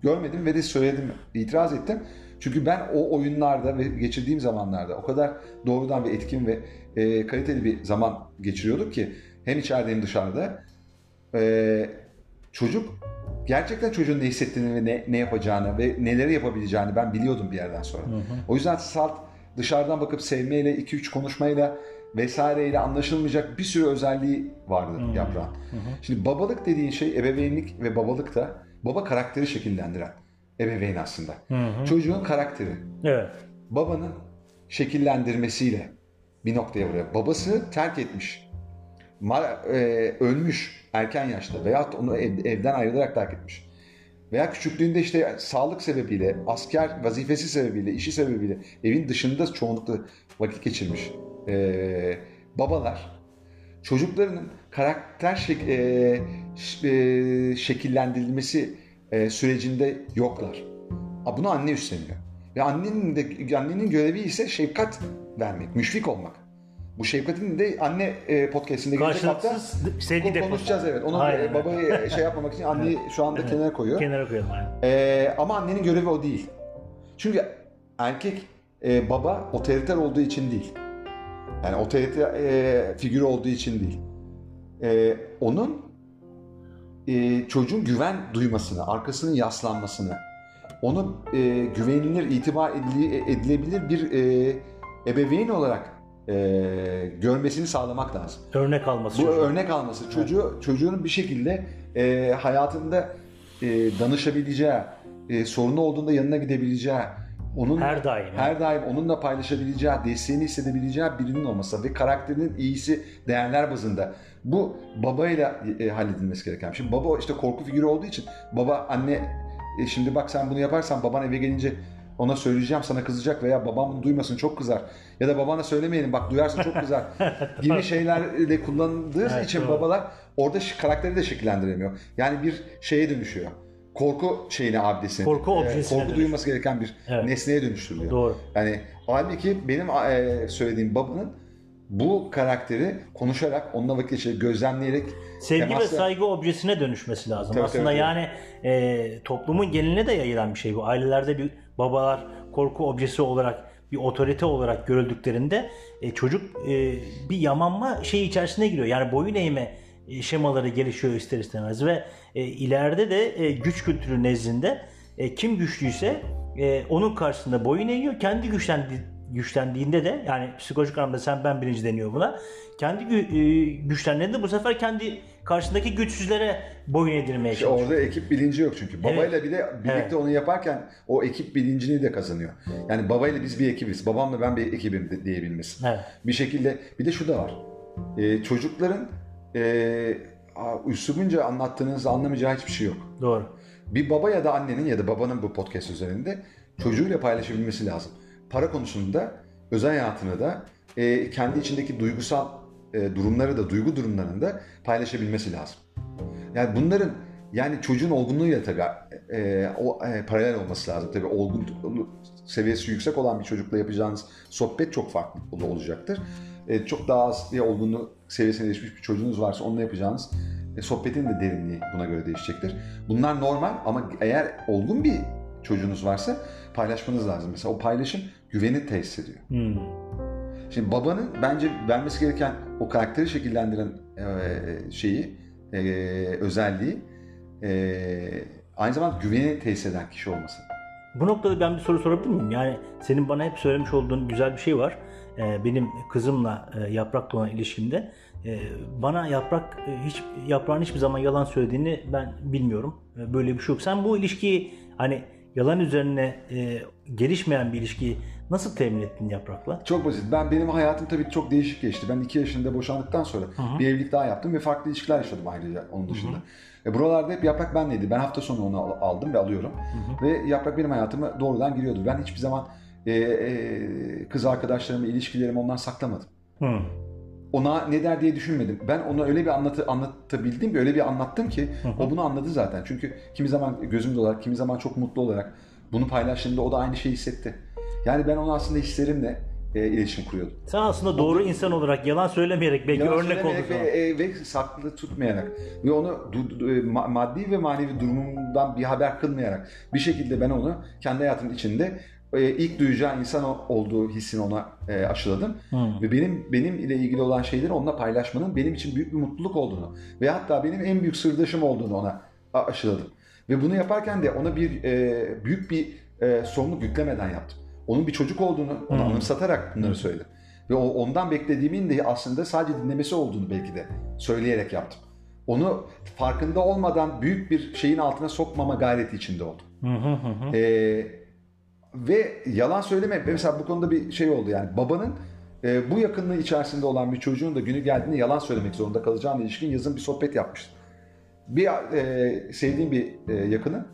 görmedim ve de söyledim, itiraz ettim. Çünkü ben o oyunlarda ve geçirdiğim zamanlarda o kadar doğrudan ve etkin ve e, kaliteli bir zaman geçiriyorduk ki hem içeride hem dışarıda. E, çocuk gerçekten çocuğun ne hissettiğini ve ne, ne yapacağını ve neleri yapabileceğini ben biliyordum bir yerden sonra. O yüzden salt dışarıdan bakıp sevmeyle, 2-3 konuşmayla vesaireyle anlaşılmayacak bir sürü özelliği vardı yaprağın. Şimdi babalık dediğin şey ebeveynlik ve babalık da baba karakteri şekillendiren ebeveyn aslında. Çocuğun karakteri Evet. babanın şekillendirmesiyle bir noktaya vuruyor. Babası terk etmiş. E, ölmüş erken yaşta veyahut onu ev- evden ayrılarak terk etmiş. Veya küçüklüğünde işte sağlık sebebiyle, asker vazifesi sebebiyle, işi sebebiyle evin dışında çoğunlukla vakit geçirmiş e, babalar çocuklarının karakter şek- e, e, şekillendirilmesi e, sürecinde yoklar. A, Bunu anne üstleniyor. Ve annenin de annenin görevi ise şefkat vermek, müşfik olmak. Bu şefkatin de anne e, podcast'inde gelecek hafta sevgi deposu. konuşacağız evet. Onu Aynen e, öyle. babayı şey yapmamak için anneyi şu anda kenara koyuyor. Kenara koyalım aynen. Ee, ama annenin görevi o değil. Çünkü erkek e, baba otoriter olduğu için değil. Yani otoriter e, figürü olduğu için değil. E, onun e, çocuğun güven duymasını, arkasının yaslanmasını, onu e, güvenilir, itibar edile- edilebilir bir e, ebeveyn olarak e, görmesini sağlamak lazım. Örnek alması Bu çocuğun. örnek alması çocuğu çocuğun bir şekilde e, hayatında e, danışabileceği, e, sorunu olduğunda yanına gidebileceği, onun Her daim. her daim onunla paylaşabileceği, desteğini hissedebileceği birinin olması ve karakterinin iyisi değerler bazında. Bu babayla e, halledilmesi gereken. Şimdi baba işte korku figürü olduğu için baba anne e, şimdi bak sen bunu yaparsan baban eve gelince ona söyleyeceğim sana kızacak veya babam bunu duymasın çok kızar. Ya da babana söylemeyelim bak duyarsa çok kızar gibi şeylerle kullanıldığı Evet, için doğru. babalar orada karakteri de şekillendiremiyor. Yani bir şeye dönüşüyor. Korku şeyine abdesine. Korku objesine Korku dönüşüyor. duyması gereken bir Evet. nesneye dönüştürülüyor. Doğru. Yani halbuki benim e, söylediğim babanın bu karakteri konuşarak, onunla vakit geçirerek, gözlemleyerek Sevgi ve temasla- saygı objesine dönüşmesi lazım. Tabii, Aslında tabii, tabii. yani e, toplumun geneline de yayılan bir şey bu. Ailelerde bir babalar korku objesi olarak bir otorite olarak görüldüklerinde e, çocuk e, bir yamanma şey içerisine giriyor. Yani boyun eğme e, şemaları gelişiyor ister istemez ve e, ileride de e, güç kültürü nezdinde e, kim güçlüyse e, onun karşısında boyun eğiyor. Kendi güçlendi, güçlendiğinde de yani psikolojik anlamda sen ben birinci deniyor buna. Kendi e, güçlendiğinde bu sefer kendi karşısındaki güçsüzlere boyun edirmeye İşte çalışıyor. orada ekip bilinci yok çünkü. Babayla bir de birlikte Evet. onu yaparken o ekip bilincini de kazanıyor. Yani babayla biz bir ekibiz. Babamla ben bir ekibim de, diyebilmesi. Evet. Bir şekilde bir de şu da var. Ee, çocukların e, üslubunca anlattığınızda anlamayacağı hiçbir şey yok. Doğru. Bir baba ya da annenin ya da babanın bu podcast üzerinde çocuğuyla paylaşabilmesi lazım. Para konusunda, özel hayatını da, e, kendi içindeki duygusal e, durumları da, duygu durumlarını da paylaşabilmesi lazım. Yani bunların yani çocuğun olgunluğuyla tabii e, o e, paralel olması lazım. Tabii olgun seviyesi yüksek olan bir çocukla yapacağınız sohbet çok farklı olacaktır. E, çok daha az bir olgunluk seviyesine erişmiş bir çocuğunuz varsa onunla yapacağınız e, sohbetin de derinliği buna göre değişecektir. Bunlar normal ama eğer olgun bir çocuğunuz varsa paylaşmanız lazım. Mesela o paylaşım güveni tesis ediyor. Hmm. Şimdi babanın bence vermesi gereken o karakteri şekillendiren e, şeyi, e, özelliği e, aynı zamanda güveni tesis eden kişi olması. Bu noktada ben bir soru sorabilir miyim? Yani senin bana hep söylemiş olduğun güzel bir şey var. Benim kızımla Yaprak'la olan ilişkimde bana Yaprak e, hiç Yaprağın hiçbir zaman yalan söylediğini ben bilmiyorum. Böyle bir şey yok. Sen bu ilişkiyi hani yalan üzerine e, gelişmeyen bir ilişkiyi nasıl temin ettin Yaprak'la? Çok basit. Ben benim hayatım tabii çok değişik geçti. Ben iki yaşında boşandıktan sonra hı. bir evlilik daha yaptım ve farklı ilişkiler yaşadım ayrıca onun dışında. E, buralarda hep Yaprak benleydi. Ben hafta sonu onu al- aldım ve alıyorum. Ve Yaprak benim hayatıma doğrudan giriyordu. Ben hiçbir zaman e, e, kız arkadaşlarımı, ilişkilerimi ondan saklamadım. Hmm. Ona ne der diye düşünmedim. Ben ona öyle bir anlatı, anlatabildim öyle bir anlattım ki o bunu anladı zaten. Çünkü kimi zaman gözümde olarak, kimi zaman çok mutlu olarak bunu paylaştığımda o da aynı şeyi hissetti. Yani ben onu aslında hislerimle e, iletişim kuruyordum. Sen aslında doğru insan olarak yalan söylemeyerek belki Yalan örnek oldun. ve, e, ve saklı tutmayarak ve onu du- du- e, ma- maddi ve manevi durumumdan bir haber kılmayarak bir şekilde ben onu kendi hayatımın içinde ilk duyacağı insan olduğu hissini ona e, aşıladım. Hmm. Ve benim benim ile ilgili olan şeyleri onunla paylaşmanın benim için büyük bir mutluluk olduğunu ve hatta benim en büyük sırdaşım olduğunu ona aşıladım. Ve bunu yaparken de ona bir e, büyük bir e, sorumluluk yüklemeden yaptım. Onun bir çocuk olduğunu ona Hmm. anımsatarak bunları söyledim. Ve o, ondan beklediğimin de aslında sadece dinlemesi olduğunu belki de söyleyerek yaptım. Onu farkında olmadan büyük bir şeyin altına sokmama gayreti içinde oldum. Hı hı hı hı. Ee, ve yalan söyleme mesela bu konuda bir şey oldu yani babanın e, bu yakınlığı içerisinde olan bir çocuğun da günü geldiğinde yalan söylemek zorunda kalacağına ilişkin yazın bir sohbet yapmıştım. Bir e, sevdiğim bir e, yakını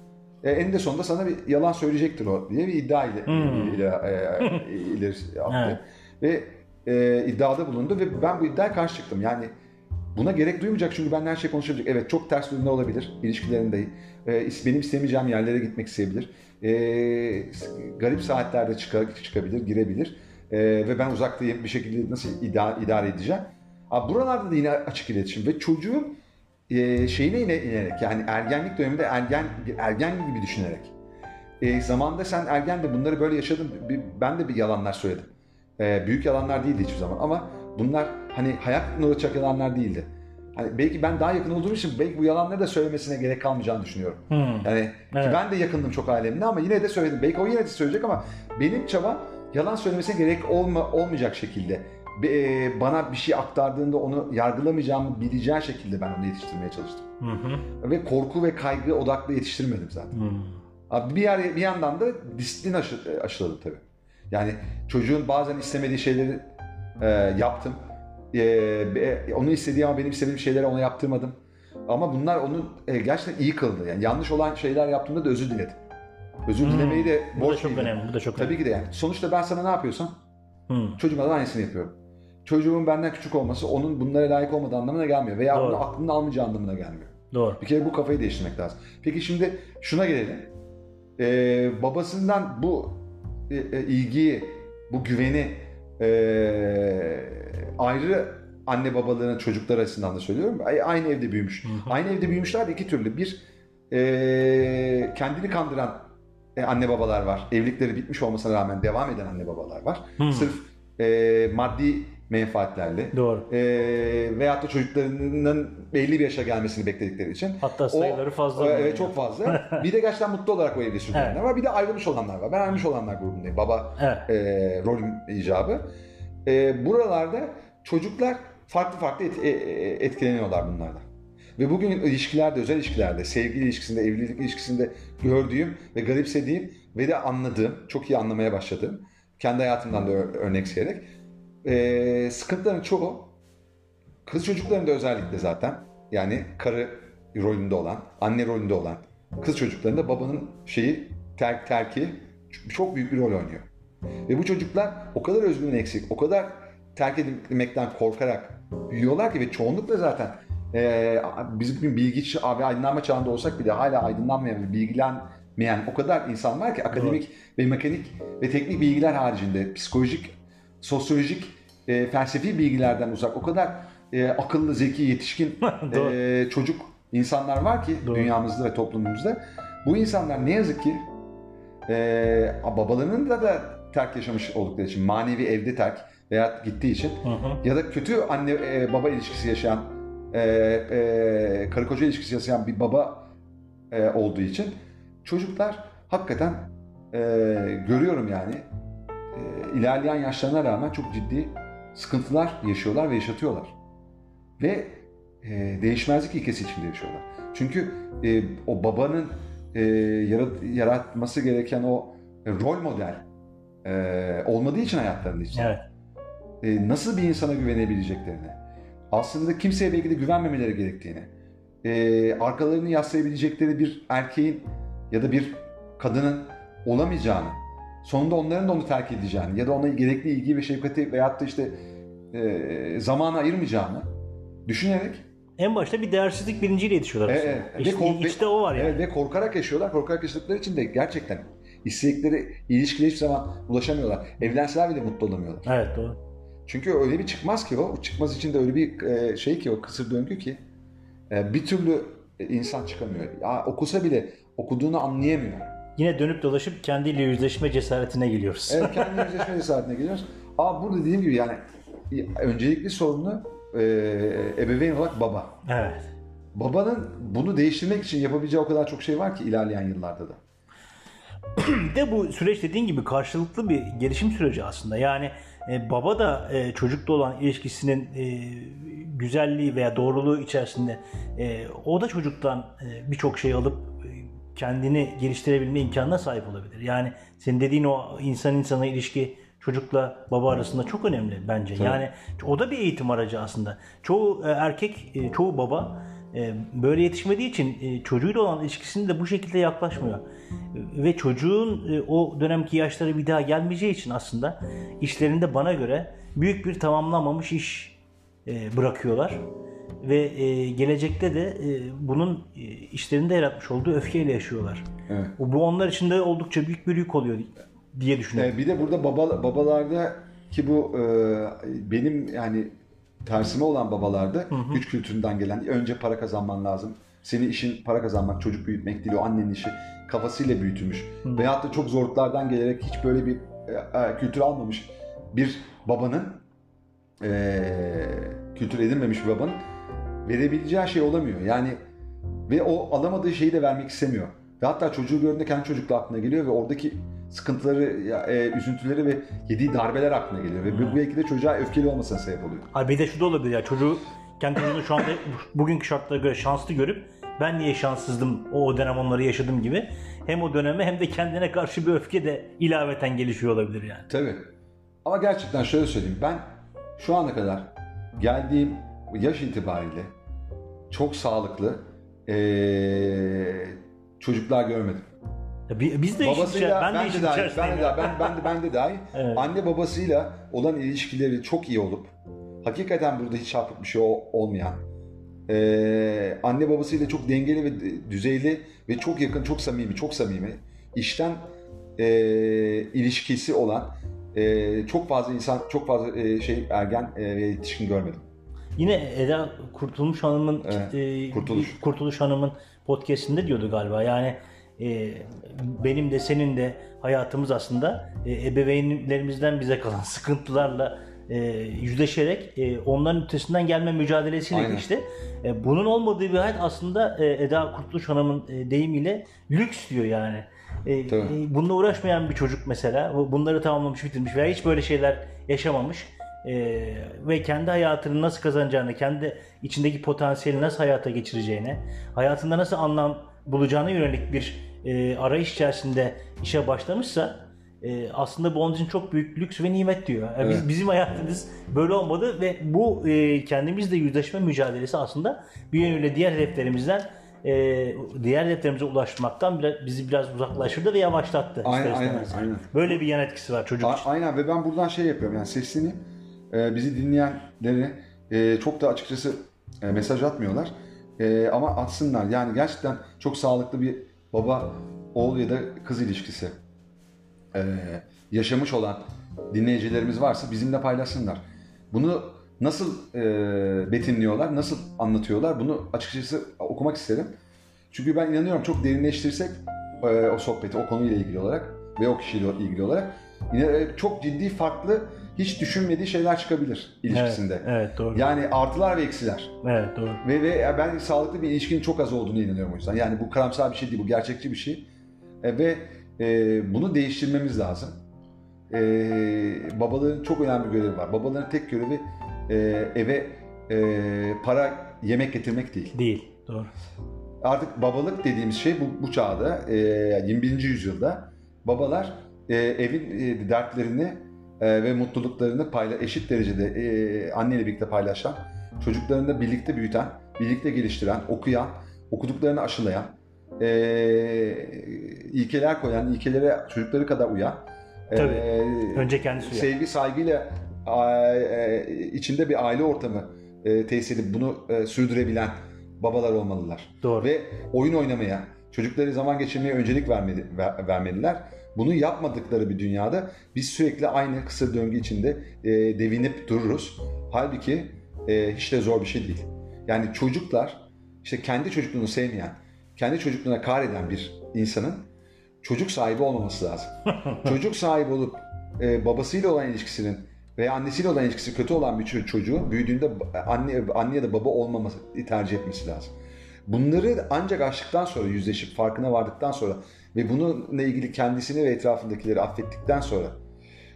e, eninde sonunda sana bir yalan söyleyecektir o diye bir iddia ile, Hmm. ile e, ileri attı. Evet. Ve e, iddiada bulundu ve ben bu iddiaya karşı çıktım. Yani buna gerek duymayacak çünkü benden her şey konuşabilecek. Evet çok ters ürünler olabilir ilişkilerinde. E, benim istemeyeceğim yerlere gitmek isteyebilir. E, garip saatlerde çıka- çıkabilir, girebilir. E, ve ben uzaktayım bir şekilde nasıl ida- idare edeceğim. Abi buralarda da yine açık iletişim ve çocuğun e, şeyine ine, inerek yani ergenlik döneminde ergen ergen gibi düşünerek. E, zamanda sen ergen de bunları böyle yaşadın. Ben de bir yalanlar söyledim. E, büyük yalanlar değildi hiçbir zaman ama bunlar hani hayat uğraşacak yalanlar değildi. Hani belki ben daha yakın olduğum için belki bu yalanları da söylemesine gerek kalmayacağını düşünüyorum. Hmm. Yani ki Evet. ben de yakındım çok ailemle ama yine de söyledim. Belki o yine de söyleyecek ama benim çaba yalan söylemesine gerek olma, olmayacak şekilde e, bana bir şey aktardığında onu yargılamayacağımı bileceği şekilde ben onu yetiştirmeye çalıştım. Hı hı. Ve korku ve kaygı odaklı yetiştirmedim zaten. Hmm. Abi bir yer bir yandan da disiplin aşı, aşıladım tabii. Yani çocuğun bazen istemediği şeyleri e, yaptım. E, be- onu istediği ama benim istediğim şeyleri ona yaptırmadım. Ama bunlar onu e, gerçekten iyi kıldı. Yani yanlış olan şeyler yaptığımda da özür diledim. Özür Hmm. dilemeyi de Bu da borç çok bildim. önemli. Bu da çok Tabii önemli. ki de yani. Sonuçta ben sana ne yapıyorsam Hmm. çocuğuma da aynısını yapıyorum. Çocuğumun benden küçük olması onun bunlara layık olmadığı anlamına gelmiyor. Veya Doğru. onu aklını almayacağı anlamına gelmiyor. Doğru. Bir kere bu kafayı değiştirmek lazım. Peki şimdi şuna gelelim. Ee, babasından bu e, e, ilgiyi, bu güveni e, ayrı anne babalığının çocuklar arasından da söylüyorum. Ay- Aynı evde büyümüş. Aynı evde büyümüşler de iki türlü. Bir e, kendini kandıran e, anne babalar var. Evlilikleri bitmiş olmasına rağmen devam eden anne babalar var. Hı. Sırf e, maddi menfaatlerle Doğru. e, veyahut da çocuklarının belli bir yaşa gelmesini bekledikleri için. Hatta sayıları fazla O, bunların evet çok fazla. bir de gerçekten mutlu olarak o evde sürdürenler Evet. var. Bir de ayrılmış olanlar var. Ben ayrılmış olanlar grubundayım. Baba Evet. e, rolüm icabı. E, buralarda çocuklar farklı farklı et- e- e- etkileniyorlar bunlardan. Ve bugün ilişkilerde, özel ilişkilerde, sevgili ilişkisinde, evlilik ilişkisinde gördüğüm ve garipsediğim ve de anladığım, çok iyi anlamaya başladığım, kendi hayatımdan da ör- örnekseyerek, e, sıkıntıların çoğu kız çocuklarında özellikle zaten yani karı rolünde olan, anne rolünde olan kız çocuklarında babanın şeyi ter, terki çok büyük bir rol oynuyor. Ve bu çocuklar o kadar özgüven eksik, o kadar terk edilmekten korkarak büyüyorlar ki ve çoğunlukla zaten e, biz bugün bilgi ve aydınlanma çağında olsak bile hala aydınlanmayan ve bilgilenmeyen o kadar insan var ki akademik ve mekanik ve teknik bilgiler haricinde psikolojik, sosyolojik, e, felsefi bilgilerden uzak o kadar e, akıllı, zeki, yetişkin e, çocuk insanlar var ki Doğru. dünyamızda ve toplumumuzda. Bu insanlar ne yazık ki e, babalarının da da terk yaşamış oldukları için manevi evde terk veya gittiği için Hı hı. ya da kötü anne e, baba ilişkisi yaşayan e, e, karı koca ilişkisi yaşayan bir baba e, olduğu için çocuklar hakikaten e, görüyorum yani e, ilerleyen yaşlarına rağmen çok ciddi sıkıntılar yaşıyorlar ve yaşatıyorlar. Ve e, değişmezlik ilkesi içinde yaşıyorlar. Çünkü e, o babanın e, yarat- yaratması gereken o e, rol model e, olmadığı için hayatlarında için Evet. e, nasıl bir insana güvenebileceklerini, aslında kimseye belki de güvenmemeleri gerektiğini, e, arkalarını yaslayabilecekleri bir erkeğin ya da bir kadının olamayacağını, sonunda onların da onu terk edeceğini ya da ona gerekli ilgi ve şefkati veyahut da işte e, zamanı ayırmayacağını düşünerek En başta bir değersizlik bilinciyle yetişiyorlar. e, aslında. e, İşte, kork- içte o var yani. evet, ve korkarak yaşıyorlar. Korkarak yaşadıkları için de gerçekten istedikleri ilişkiye hiçbir zaman ulaşamıyorlar. Evlenseler bile mutlu olamıyorlar. Evet doğru. Çünkü öyle bir çıkmaz ki o. Çıkmaz için de öyle bir e, şey ki o kısır döngü ki e, bir türlü e, insan çıkamıyor. Ya okusa bile okuduğunu anlayamıyor. Yine dönüp dolaşıp kendiyle yüzleşme cesaretine geliyoruz. Evet kendi yüzleşme cesaretine geliyoruz. Ama burada dediğim gibi yani öncelikli sorunu e, ebeveyn olarak baba. Evet. Babanın bunu değiştirmek için yapabileceği o kadar çok şey var ki ilerleyen yıllarda da. De bu süreç dediğin gibi karşılıklı bir gelişim süreci aslında. Yani e, baba da e, çocukla olan ilişkisinin e, güzelliği veya doğruluğu içerisinde e, o da çocuktan e, birçok şey alıp kendini geliştirebilme imkanına sahip olabilir. Yani senin dediğin o insan insana ilişki çocukla baba arasında çok önemli bence. Yani o da bir eğitim aracı aslında. Çoğu e, erkek, e, çoğu baba e, böyle yetişmediği için çocuğuyla olan ilişkisini de bu şekilde yaklaşmıyor. Ve çocuğun o dönemki yaşları bir daha gelmeyeceği için aslında işlerinde bana göre büyük bir tamamlanmamış iş bırakıyorlar. Ve e, gelecekte de e, bunun e, işlerinde yaratmış olduğu öfkeyle yaşıyorlar. Evet. Bu onlar için de oldukça büyük bir yük oluyor diye düşünüyorum. E, bir de burada baba, babalarda ki bu e, benim yani tersime olan babalarda güç kültüründen gelen önce para kazanman lazım. Senin işin para kazanmak, çocuk büyütmek değil o annenin işi kafasıyla büyütülmüş. Veyahut da çok zorluklardan gelerek hiç böyle bir e, e, kültür almamış bir babanın e, kültür edinmemiş bir babanın verebileceği şey olamıyor. Yani ve o alamadığı şeyi de vermek istemiyor. Ve hatta çocuğu gördüğünde kendi çocukluğu aklına geliyor ve oradaki sıkıntıları, e, üzüntüleri ve yediği darbeler aklına geliyor. Ve bu belki de çocuğa öfkeli olmasına sebep oluyor. Ay bir de şu da olabilir ya çocuğu kendi çocuğunu şu anda bugünkü şartlara göre şanslı görüp ben niye şanssızdım o, o dönem onları yaşadım gibi hem o döneme hem de kendine karşı bir öfke de ilaveten gelişiyor olabilir yani. Tabii. Ama gerçekten şöyle söyleyeyim. Ben şu ana kadar geldiğim yaş itibariyle çok sağlıklı eee, çocuklar görmedim. Ya bi- Biz de babasıyla ben, ben, de dahil, ben de, ben, ben de, ben de dahil. Evet. Anne babasıyla olan ilişkileri çok iyi olup hakikaten burada hiç çarpık bir şey olmayan eee, anne babasıyla çok dengeli ve düzeyli ve çok yakın, çok samimi, çok samimi işten eee, ilişkisi olan eee, çok fazla insan, çok fazla eee, şey ergen ve yetişkin görmedim. Yine Eda Kurtulmuş Hanım'ın Evet, e, Kurtuluş. Kurtuluş Hanım'ın podcast'inde diyordu galiba. Yani e, benim de senin de hayatımız aslında e, ebeveynlerimizden bize kalan sıkıntılarla e, yüzleşerek e, onların üstesinden gelme mücadelesiyle Aynen. geçti. E, bunun olmadığı bir hayat aslında e, Eda Kurtuluş Hanım'ın e, deyimiyle lüks diyor yani. E, Tabii. e, bununla uğraşmayan bir çocuk mesela bu- bunları tamamlamış bitirmiş veya hiç böyle şeyler yaşamamış e, ve kendi hayatını nasıl kazanacağını, kendi içindeki potansiyeli nasıl hayata geçireceğine, hayatında nasıl anlam bulacağına yönelik bir e, arayış içerisinde işe başlamışsa e, aslında bu onun için çok büyük lüks ve nimet diyor. Yani biz, Evet. bizim hayatımız böyle olmadı ve bu e, kendimizle yüzleşme mücadelesi aslında bir yönüyle diğer hedeflerimizden e, diğer hedeflerimize ulaşmaktan biraz, bizi biraz uzaklaştırdı ve yavaşlattı. Aynen, aynen, aynen. Böyle bir yan etkisi var çocuk A- için. aynen ve ben buradan şey yapıyorum yani sesleneyim. Ee, bizi dinleyenleri e, çok da açıkçası e, mesaj atmıyorlar. E, ama atsınlar. Yani gerçekten çok sağlıklı bir baba oğul ya da kız ilişkisi e, yaşamış olan dinleyicilerimiz varsa bizimle paylaşsınlar. Bunu nasıl e, betimliyorlar, nasıl anlatıyorlar bunu açıkçası okumak isterim. Çünkü ben inanıyorum çok derinleştirsek o sohbeti o konuyla ilgili olarak ve o kişiyle ilgili olarak yine çok ciddi farklı hiç düşünmediği şeyler çıkabilir ilişkisinde. Evet, evet doğru. Yani artılar ve eksiler. Evet doğru. Ve, ve ben sağlıklı bir ilişkinin çok az olduğunu inanıyorum o yüzden. Yani bu karamsar bir şey değil, bu gerçekçi bir şey. E, ve e, bunu değiştirmemiz lazım. E, babaların çok önemli bir görevi var. Babaların tek görevi e, eve e, para yemek getirmek değil. Değil. Doğru. Artık babalık dediğimiz şey bu, bu çağda, e, 21. yüzyılda babalar e, evin e, dertlerini e, ve mutluluklarını payla eşit derecede e, anneyle birlikte paylaşan, çocuklarını da birlikte büyüten, birlikte geliştiren, okuyan, okuduklarını aşılayan, e, ilkeler koyan, ilkelere çocukları kadar uyan, e, Tabii. Önce kendisi uyar. sevgi, saygıyla e, içinde bir aile ortamı e, tesis edip bunu e, sürdürebilen babalar olmalılar. Doğru. Ve oyun oynamaya, çocukları zaman geçirmeye öncelik vermeli, ver- vermeliler. Bunu yapmadıkları bir dünyada biz sürekli aynı kısır döngü içinde e, devinip dururuz. Halbuki e, hiç de zor bir şey değil. Yani çocuklar, işte kendi çocukluğunu sevmeyen, kendi çocukluğuna kar eden bir insanın çocuk sahibi olmaması lazım. çocuk sahibi olup e, babasıyla olan ilişkisinin veya annesiyle olan ilişkisi kötü olan bir ço- çocuğun büyüdüğünde ba- anne, anne ya da baba olmaması tercih etmesi lazım. Bunları ancak aştıktan sonra yüzleşip farkına vardıktan sonra ve bununla ilgili kendisini ve etrafındakileri affettikten sonra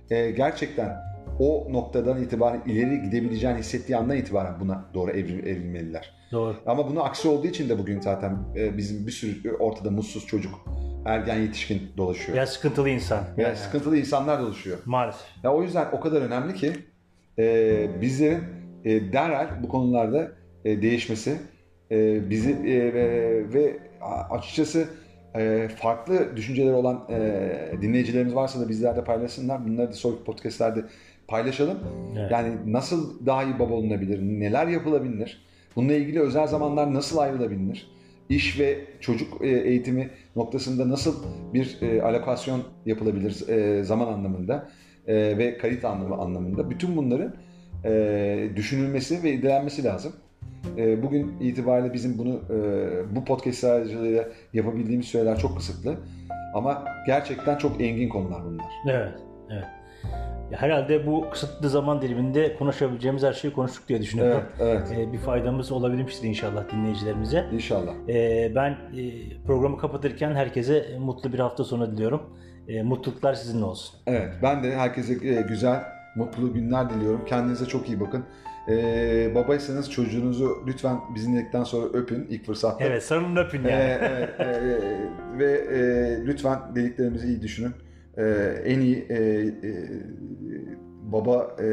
e, gerçekten o noktadan itibaren ileri gidebileceğini hissettiği andan itibaren buna doğru evrim, evrilmeliler. Doğru. Ama bunu aksi olduğu için de bugün zaten e, bizim bir sürü ortada mutsuz çocuk, ergen yetişkin dolaşıyor. Ya sıkıntılı insan. Veya Yani, sıkıntılı insanlar dolaşıyor. Maalesef. Ya o yüzden o kadar önemli ki e, bizlerin e, derhal bu konularda e, değişmesi e, bizi e, ve, ve açıkçası e, farklı düşünceleri olan e, dinleyicilerimiz varsa da bizlerle paylaşsınlar. Bunları da sonraki podcastlerde paylaşalım. Evet. Yani nasıl daha iyi baba olunabilir, neler yapılabilir, bununla ilgili özel zamanlar nasıl ayrılabilir, iş ve çocuk e, eğitimi noktasında nasıl bir e, alokasyon yapılabilir e, zaman anlamında e, ve kalite anlamı anlamında bütün bunların e, düşünülmesi ve irdelenmesi lazım. E, bugün itibariyle bizim bunu e, bu podcast aracılığıyla yapabildiğimiz süreler çok kısıtlı. Ama gerçekten çok engin konular bunlar. Evet. Evet. Ya herhalde bu kısıtlı zaman diliminde konuşabileceğimiz her şeyi konuştuk diye düşünüyorum. Evet, evet. Ee, bir faydamız olabilmiştir inşallah dinleyicilerimize. İnşallah. Ee, ben e, programı kapatırken herkese mutlu bir hafta sonu diliyorum. E, mutluluklar sizinle olsun. Evet, ben de herkese e, güzel, mutlu günler diliyorum. Kendinize çok iyi bakın. Ee, babaysanız çocuğunuzu lütfen biz dinledikten sonra öpün ilk fırsatta. Evet sarılın öpün Ee, yani. evet, e, ve e, lütfen dediklerimizi iyi düşünün. Ee, en iyi e, e, baba e,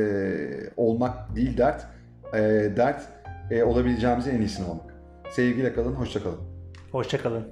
olmak değil dert, e, dert e, olabileceğimizin en iyisini olmak. Sevgiyle kalın, hoşça kalın. Hoşçakalın.